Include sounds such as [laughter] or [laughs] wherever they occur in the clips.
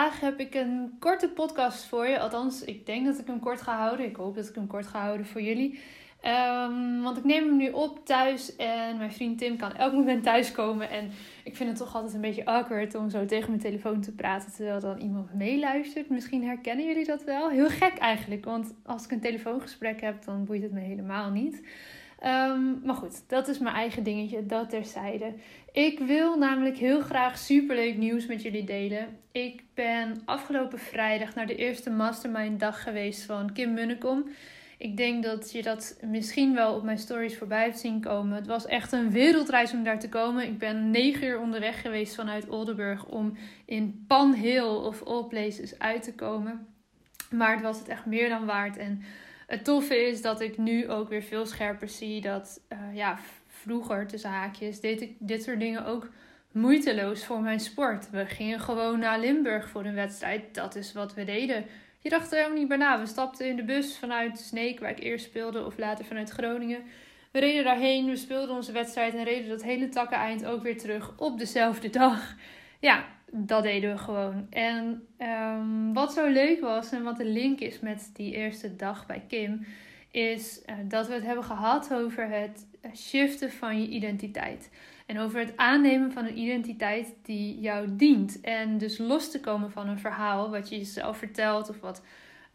Vandaag heb ik een korte podcast voor je. Althans, ik denk dat ik hem kort ga houden. Ik hoop dat ik hem kort ga houden voor jullie. Um, want ik neem hem nu op thuis en mijn vriend Tim kan elk moment thuiskomen. En ik vind het toch altijd een beetje awkward om zo tegen mijn telefoon te praten terwijl dan iemand meeluistert. Misschien herkennen jullie dat wel. Heel gek eigenlijk, want als ik een telefoongesprek heb, dan boeit het me helemaal niet. Um, maar goed, dat is mijn eigen dingetje, dat terzijde. Ik wil namelijk heel graag superleuk nieuws met jullie delen. Ik ben afgelopen vrijdag naar de eerste mastermind dag geweest van Kim Munnekom. Ik denk dat je dat misschien wel op mijn stories voorbij hebt zien komen. Het was echt een wereldreis om daar te komen. Ik ben negen uur onderweg geweest vanuit Oldenburg om in Pan Hill of all places uit te komen. Maar het was het echt meer dan waard. En het toffe is dat ik nu ook weer veel scherper zie dat uh, ja, vroeger tussen haakjes deed ik dit soort dingen ook moeiteloos voor mijn sport. We gingen gewoon naar Limburg voor een wedstrijd. Dat is wat we deden. Je dacht er helemaal niet bij na. We stapten in de bus vanuit Sneek, waar ik eerst speelde, of later vanuit Groningen. We reden daarheen, we speelden onze wedstrijd en reden dat hele takkeneind ook weer terug op dezelfde dag. Ja, dat deden we gewoon. En um, wat zo leuk was en wat de link is met die eerste dag bij Kim, is uh, dat we het hebben gehad over het shiften van je identiteit. En over het aannemen van een identiteit die jou dient. En dus los te komen van een verhaal wat je jezelf vertelt of wat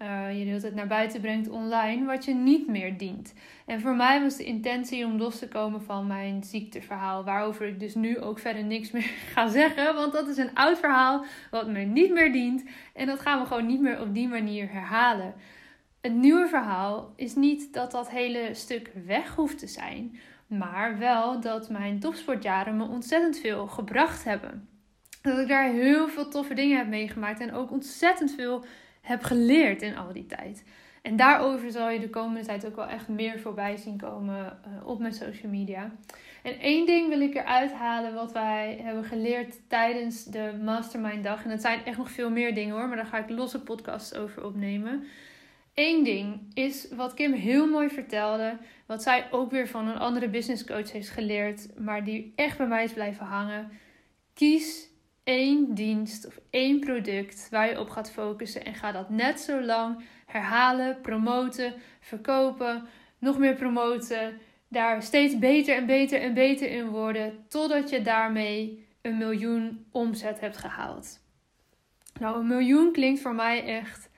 uh, je de hele naar buiten brengt online, wat je niet meer dient. En voor mij was de intentie om los te komen van mijn ziekteverhaal, waarover ik dus nu ook verder niks meer [laughs] ga zeggen, want dat is een oud verhaal wat me niet meer dient. En dat gaan we gewoon niet meer op die manier herhalen. Het nieuwe verhaal is niet dat dat hele stuk weg hoeft te zijn. Maar wel dat mijn topsportjaren me ontzettend veel gebracht hebben. Dat ik daar heel veel toffe dingen heb meegemaakt en ook ontzettend veel heb geleerd in al die tijd. En daarover zal je de komende tijd ook wel echt meer voorbij zien komen uh, op mijn social media. En één ding wil ik eruit halen wat wij hebben geleerd tijdens de Mastermind Dag. En dat zijn echt nog veel meer dingen hoor, maar daar ga ik losse podcasts over opnemen. Eén ding is wat Kim heel mooi vertelde, wat zij ook weer van een andere business coach heeft geleerd, maar die echt bij mij is blijven hangen. Kies één dienst of één product waar je op gaat focussen en ga dat net zo lang herhalen, promoten, verkopen, nog meer promoten, daar steeds beter en beter en beter in worden, totdat je daarmee een miljoen omzet hebt gehaald. Nou, een miljoen klinkt voor mij echt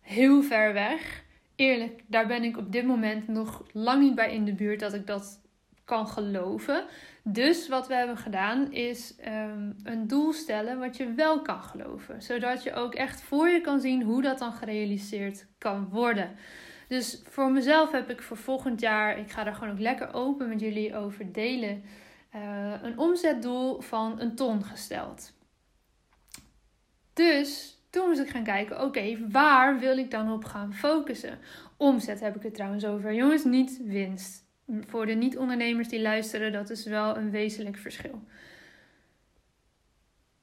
heel ver weg. Eerlijk, daar ben ik op dit moment nog lang niet bij in de buurt dat ik dat kan geloven. Dus wat we hebben gedaan is um, een doel stellen wat je wel kan geloven. Zodat je ook echt voor je kan zien hoe dat dan gerealiseerd kan worden. Dus voor mezelf heb ik voor volgend jaar, ik ga daar gewoon ook lekker open met jullie over delen, uh, een omzetdoel van een ton gesteld. Dus toen moest ik gaan kijken, oké, waar wil ik dan op gaan focussen? Omzet heb ik het trouwens over. Jongens, niet winst. Voor de niet-ondernemers die luisteren, dat is wel een wezenlijk verschil.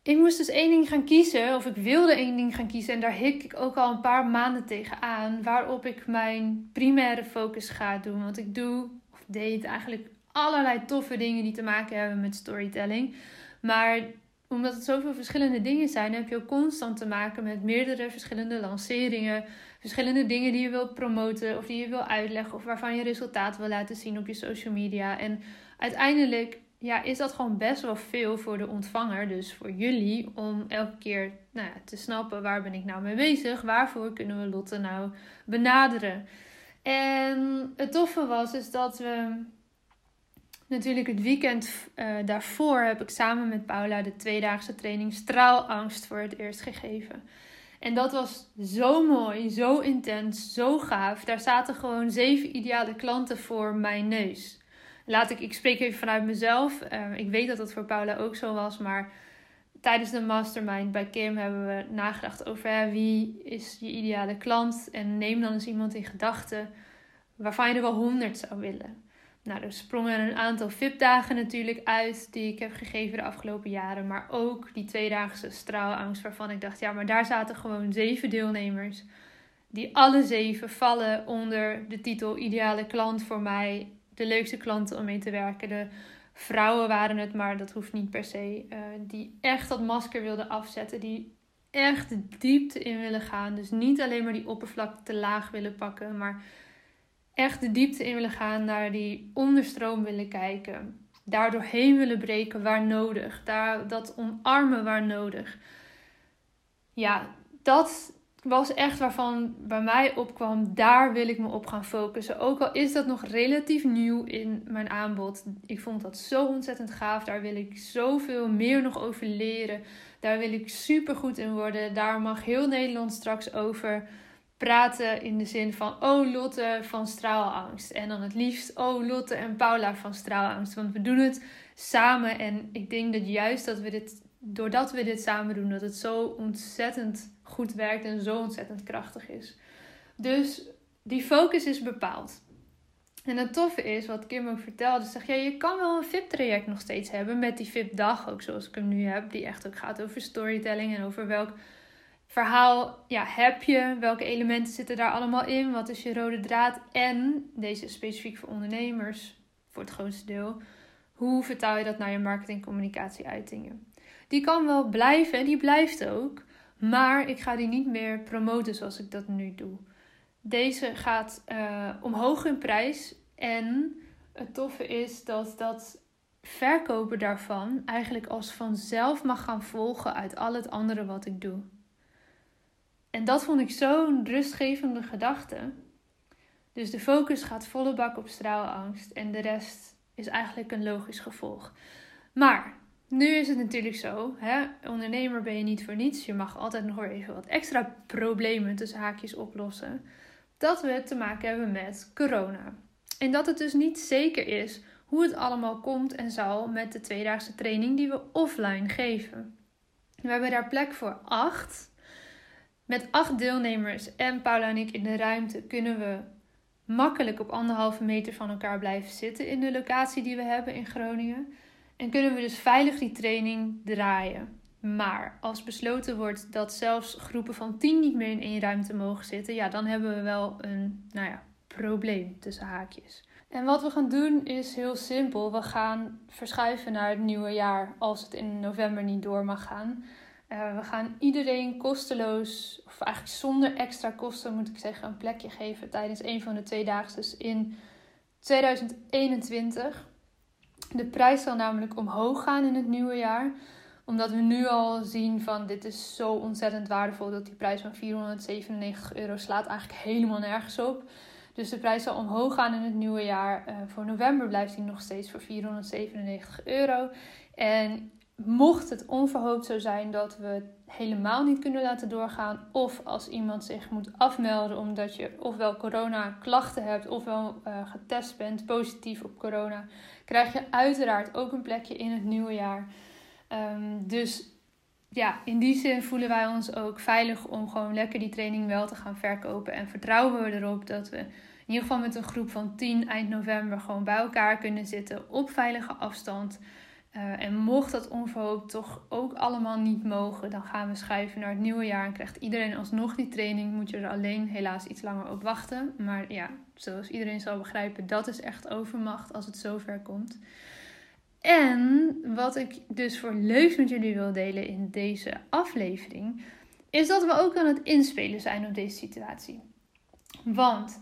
Ik moest dus één ding gaan kiezen, of ik wilde één ding gaan kiezen, en daar hik ik ook al een paar maanden tegen aan, waarop ik mijn primaire focus ga doen. Want ik doe, of deed eigenlijk allerlei toffe dingen die te maken hebben met storytelling. Maar omdat het zoveel verschillende dingen zijn, heb je ook constant te maken met meerdere verschillende lanceringen, verschillende dingen die je wilt promoten of die je wil uitleggen of waarvan je resultaat wil laten zien op je social media. En uiteindelijk ja, is dat gewoon best wel veel voor de ontvanger, dus voor jullie, om elke keer nou ja, te snappen waar ben ik nou mee bezig, waarvoor kunnen we Lotte nou benaderen. En het toffe was is dat we natuurlijk het weekend uh, daarvoor heb ik samen met Paula de tweedaagse training Straalangst voor het eerst gegeven. En dat was zo mooi, zo intens, zo gaaf. Daar zaten gewoon zeven ideale klanten voor mijn neus. Laat ik, ik spreek even vanuit mezelf. Uh, ik weet dat dat voor Paula ook zo was, maar tijdens de mastermind bij Kim hebben we nagedacht over hè, wie is je ideale klant. En neem dan eens iemand in gedachten waarvan je er wel honderd zou willen. Nou, er sprongen een aantal VIP-dagen natuurlijk uit die ik heb gegeven de afgelopen jaren. Maar ook die tweedaagse straalangst waarvan ik dacht, ja, maar daar zaten gewoon zeven deelnemers. Die alle zeven vallen onder de titel ideale klant voor mij. De leukste klanten om mee te werken. De vrouwen waren het, maar dat hoeft niet per se. Uh, die echt dat masker wilden afzetten. Die echt de diepte in willen gaan. Dus niet alleen maar die oppervlakte te laag willen pakken, maar echt de diepte in willen gaan, naar die onderstroom willen kijken. Daar doorheen willen breken waar nodig. Daar, dat omarmen waar nodig. Ja, dat was echt waarvan bij mij opkwam. Daar wil ik me op gaan focussen. Ook al is dat nog relatief nieuw in mijn aanbod. Ik vond dat zo ontzettend gaaf. Daar wil ik zoveel meer nog over leren. Daar wil ik super goed in worden. Daar mag heel Nederland straks over praten in de zin van, oh Lotte van straalangst. En dan het liefst, oh Lotte en Paula van straalangst. Want we doen het samen en ik denk dat juist dat we dit, doordat we dit samen doen, dat het zo ontzettend goed werkt en zo ontzettend krachtig is. Dus die focus is bepaald. En het toffe is, wat Kim ook vertelde, zeg ja, je kan wel een VIP-traject nog steeds hebben met die VIP-dag, ook zoals ik hem nu heb, die echt ook gaat over storytelling en over welk verhaal ja, heb je? Welke elementen zitten daar allemaal in? Wat is je rode draad? En, deze is specifiek voor ondernemers, voor het grootste deel, hoe vertaal je dat naar je marketing, communicatie, uitingen? Die kan wel blijven en die blijft ook, maar ik ga die niet meer promoten zoals ik dat nu doe. Deze gaat uh, omhoog in prijs en het toffe is dat dat verkopen daarvan eigenlijk als vanzelf mag gaan volgen uit al het andere wat ik doe. Dat vond ik zo'n rustgevende gedachte. Dus de focus gaat volle bak op straalangst en de rest is eigenlijk een logisch gevolg. Maar nu is het natuurlijk zo, hè? ondernemer ben je niet voor niets. Je mag altijd nog even wat extra problemen tussen haakjes oplossen. Dat we te maken hebben met corona. En dat het dus niet zeker is hoe het allemaal komt en zal met de tweedaagse training die we offline geven. We hebben daar plek voor acht. Met acht deelnemers en Paula en ik in de ruimte kunnen we makkelijk op anderhalve meter van elkaar blijven zitten in de locatie die we hebben in Groningen. En kunnen we dus veilig die training draaien. Maar als besloten wordt dat zelfs groepen van tien niet meer in één ruimte mogen zitten, ja, dan hebben we wel een, nou ja, probleem tussen haakjes. En wat we gaan doen is heel simpel. We gaan verschuiven naar het nieuwe jaar als het in november niet door mag gaan. Uh, we gaan iedereen kosteloos, of eigenlijk zonder extra kosten moet ik zeggen, een plekje geven tijdens een van de twee dagen in 2021. De prijs zal namelijk omhoog gaan in het nieuwe jaar omdat we nu al zien van dit is zo ontzettend waardevol dat die prijs van 497 euro slaat eigenlijk helemaal nergens op. Dus de prijs zal omhoog gaan in het nieuwe jaar. Uh, voor november blijft die nog steeds voor 497 euro. En mocht het onverhoopt zo zijn dat we het helemaal niet kunnen laten doorgaan, of als iemand zich moet afmelden omdat je ofwel corona klachten hebt ofwel uh, getest bent positief op corona, krijg je uiteraard ook een plekje in het nieuwe jaar. Um, dus ja, in die zin voelen wij ons ook veilig om gewoon lekker die training wel te gaan verkopen. En vertrouwen we erop dat we in ieder geval met een groep van 10 eind november gewoon bij elkaar kunnen zitten op veilige afstand. Uh, en mocht dat onverhoopt toch ook allemaal niet mogen, dan gaan we schuiven naar het nieuwe jaar en krijgt iedereen alsnog die training. Moet je er alleen helaas iets langer op wachten. Maar ja, zoals iedereen zal begrijpen, dat is echt overmacht als het zover komt. En wat ik dus voor leuks met jullie wil delen in deze aflevering, is dat we ook aan het inspelen zijn op deze situatie. Want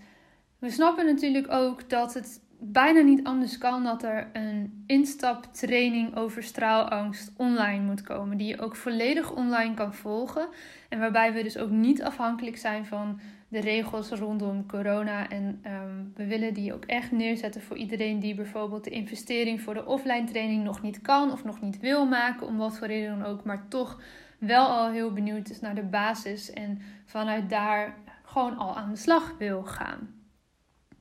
we snappen natuurlijk ook dat het bijna niet anders kan dat er een instaptraining over straalangst online moet komen. Die je ook volledig online kan volgen. En waarbij we dus ook niet afhankelijk zijn van de regels rondom corona. En ehm, we willen die ook echt neerzetten voor iedereen die bijvoorbeeld de investering voor de offline training nog niet kan of nog niet wil maken, om wat voor reden dan ook, maar toch wel al heel benieuwd is naar de basis en vanuit daar gewoon al aan de slag wil gaan.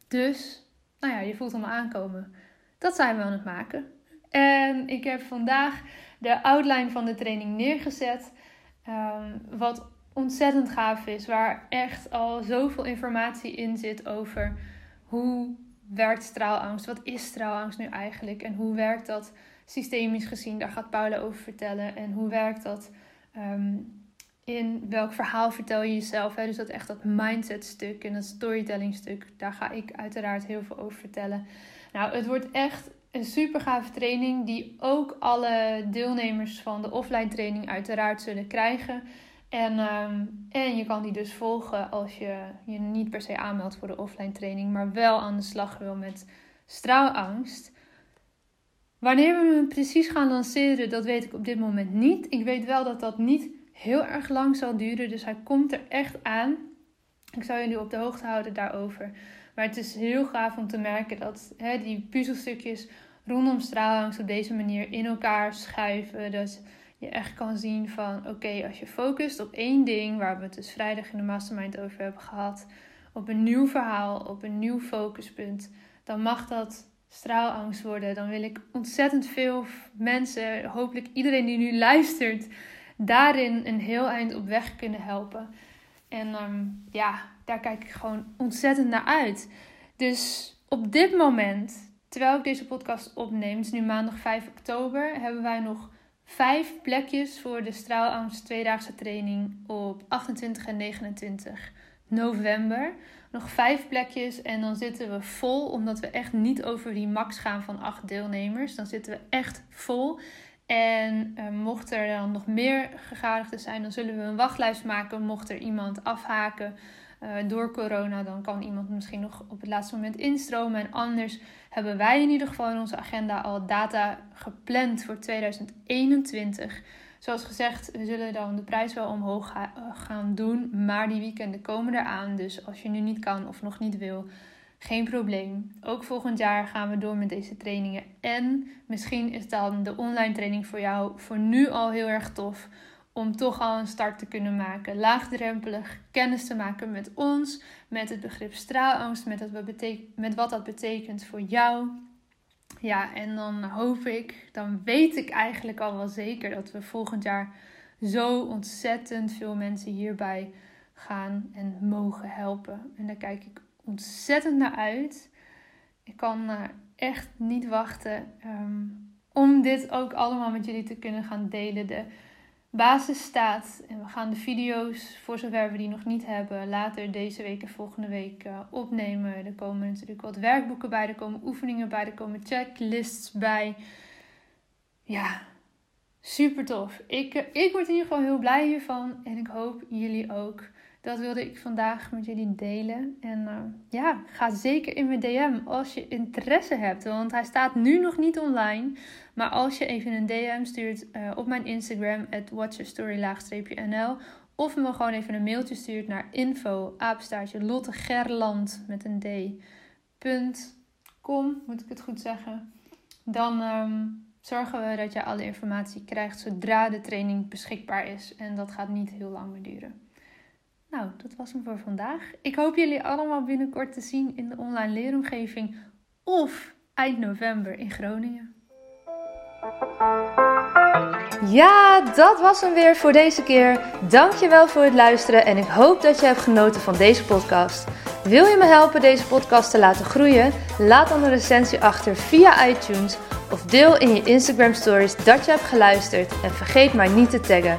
Dus, nou ja, je voelt hem aankomen. Dat zijn we aan het maken. En ik heb vandaag de outline van de training neergezet. Um, wat ontzettend gaaf is. Waar echt al zoveel informatie in zit over hoe werkt straalangst. Wat is straalangst nu eigenlijk? En hoe werkt dat systemisch gezien? Daar gaat Paula over vertellen. En hoe werkt dat um, in welk verhaal vertel je jezelf? Hè? Dus dat echt dat mindset stuk en dat storytelling stuk. Daar ga ik uiteraard heel veel over vertellen. Nou, het wordt echt een super gave training die ook alle deelnemers van de offline training uiteraard zullen krijgen. En, um, en je kan die dus volgen als je je niet per se aanmeldt voor de offline training, maar wel aan de slag wil met straalangst. Wanneer we hem precies gaan lanceren, dat weet ik op dit moment niet. Ik weet wel dat dat niet heel erg lang zal duren, dus hij komt er echt aan. Ik zal jullie op de hoogte houden daarover. Maar het is heel gaaf om te merken dat hè, die puzzelstukjes rondom straalangst op deze manier in elkaar schuiven. Dat je echt kan zien van oké, als je focust op één ding, waar we het dus vrijdag in de mastermind over hebben gehad, op een nieuw verhaal, op een nieuw focuspunt, dan mag dat straalangst worden. Dan wil ik ontzettend veel mensen, hopelijk iedereen die nu luistert, daarin een heel eind op weg kunnen helpen. En ehm, ja, daar kijk ik gewoon ontzettend naar uit. Dus op dit moment, terwijl ik deze podcast opneem, het is nu maandag 5 oktober, hebben wij nog vijf plekjes voor de straalangst tweedaagse training op 28 en 29 november. Nog vijf plekjes en dan zitten we vol, omdat we echt niet over die max gaan van acht deelnemers. Dan zitten we echt vol. En uh, mocht er dan nog meer gegadigden zijn, dan zullen we een wachtlijst maken. Mocht er iemand afhaken uh, door corona, dan kan iemand misschien nog op het laatste moment instromen. En anders hebben wij in ieder geval in onze agenda al data gepland voor 2021. Zoals gezegd, we zullen dan de prijs wel omhoog eh, gaan doen, maar die weekenden komen eraan. Dus als je nu niet kan of nog niet wil, geen probleem. Ook volgend jaar gaan we door met deze trainingen. En misschien is dan de online training voor jou voor nu al heel erg tof. Om toch al een start te kunnen maken. Laagdrempelig kennis te maken met ons. Met het begrip straalangst. Met, met wat dat betekent voor jou. Ja, en dan hoop ik, dan weet ik eigenlijk al wel zeker dat we volgend jaar zo ontzettend veel mensen hierbij gaan en mogen helpen. En daar kijk ik ontzettend naar uit. Ik kan uh, echt niet wachten um, om dit ook allemaal met jullie te kunnen gaan delen. De basis staat en we gaan de video's, voor zover we die nog niet hebben, later deze week en volgende week uh, opnemen. Er komen natuurlijk wat werkboeken bij, er komen oefeningen bij, er komen checklists bij. Ja, super tof. Ik, uh, ik word in ieder geval heel blij hiervan en ik hoop jullie ook. Dat wilde ik vandaag met jullie delen. En uh, ja, ga zeker in mijn DM als je interesse hebt. Want hij staat nu nog niet online. Maar als je even een DM stuurt uh, op mijn Instagram, at watchyourstory-nl. Of me gewoon even een mailtje stuurt naar info, lottegerland met een d. .com, moet ik het goed zeggen. Dan um, zorgen we dat je alle informatie krijgt zodra de training beschikbaar is. En dat gaat niet heel lang meer duren. Nou, dat was hem voor vandaag. Ik hoop jullie allemaal binnenkort te zien in de online leeromgeving of eind november in Groningen. Ja, dat was hem weer voor deze keer. Dankjewel voor het luisteren en ik hoop dat je hebt genoten van deze podcast. Wil je me helpen deze podcast te laten groeien? Laat dan een recensie achter via iTunes of deel in je Instagram stories dat je hebt geluisterd en vergeet mij niet te taggen.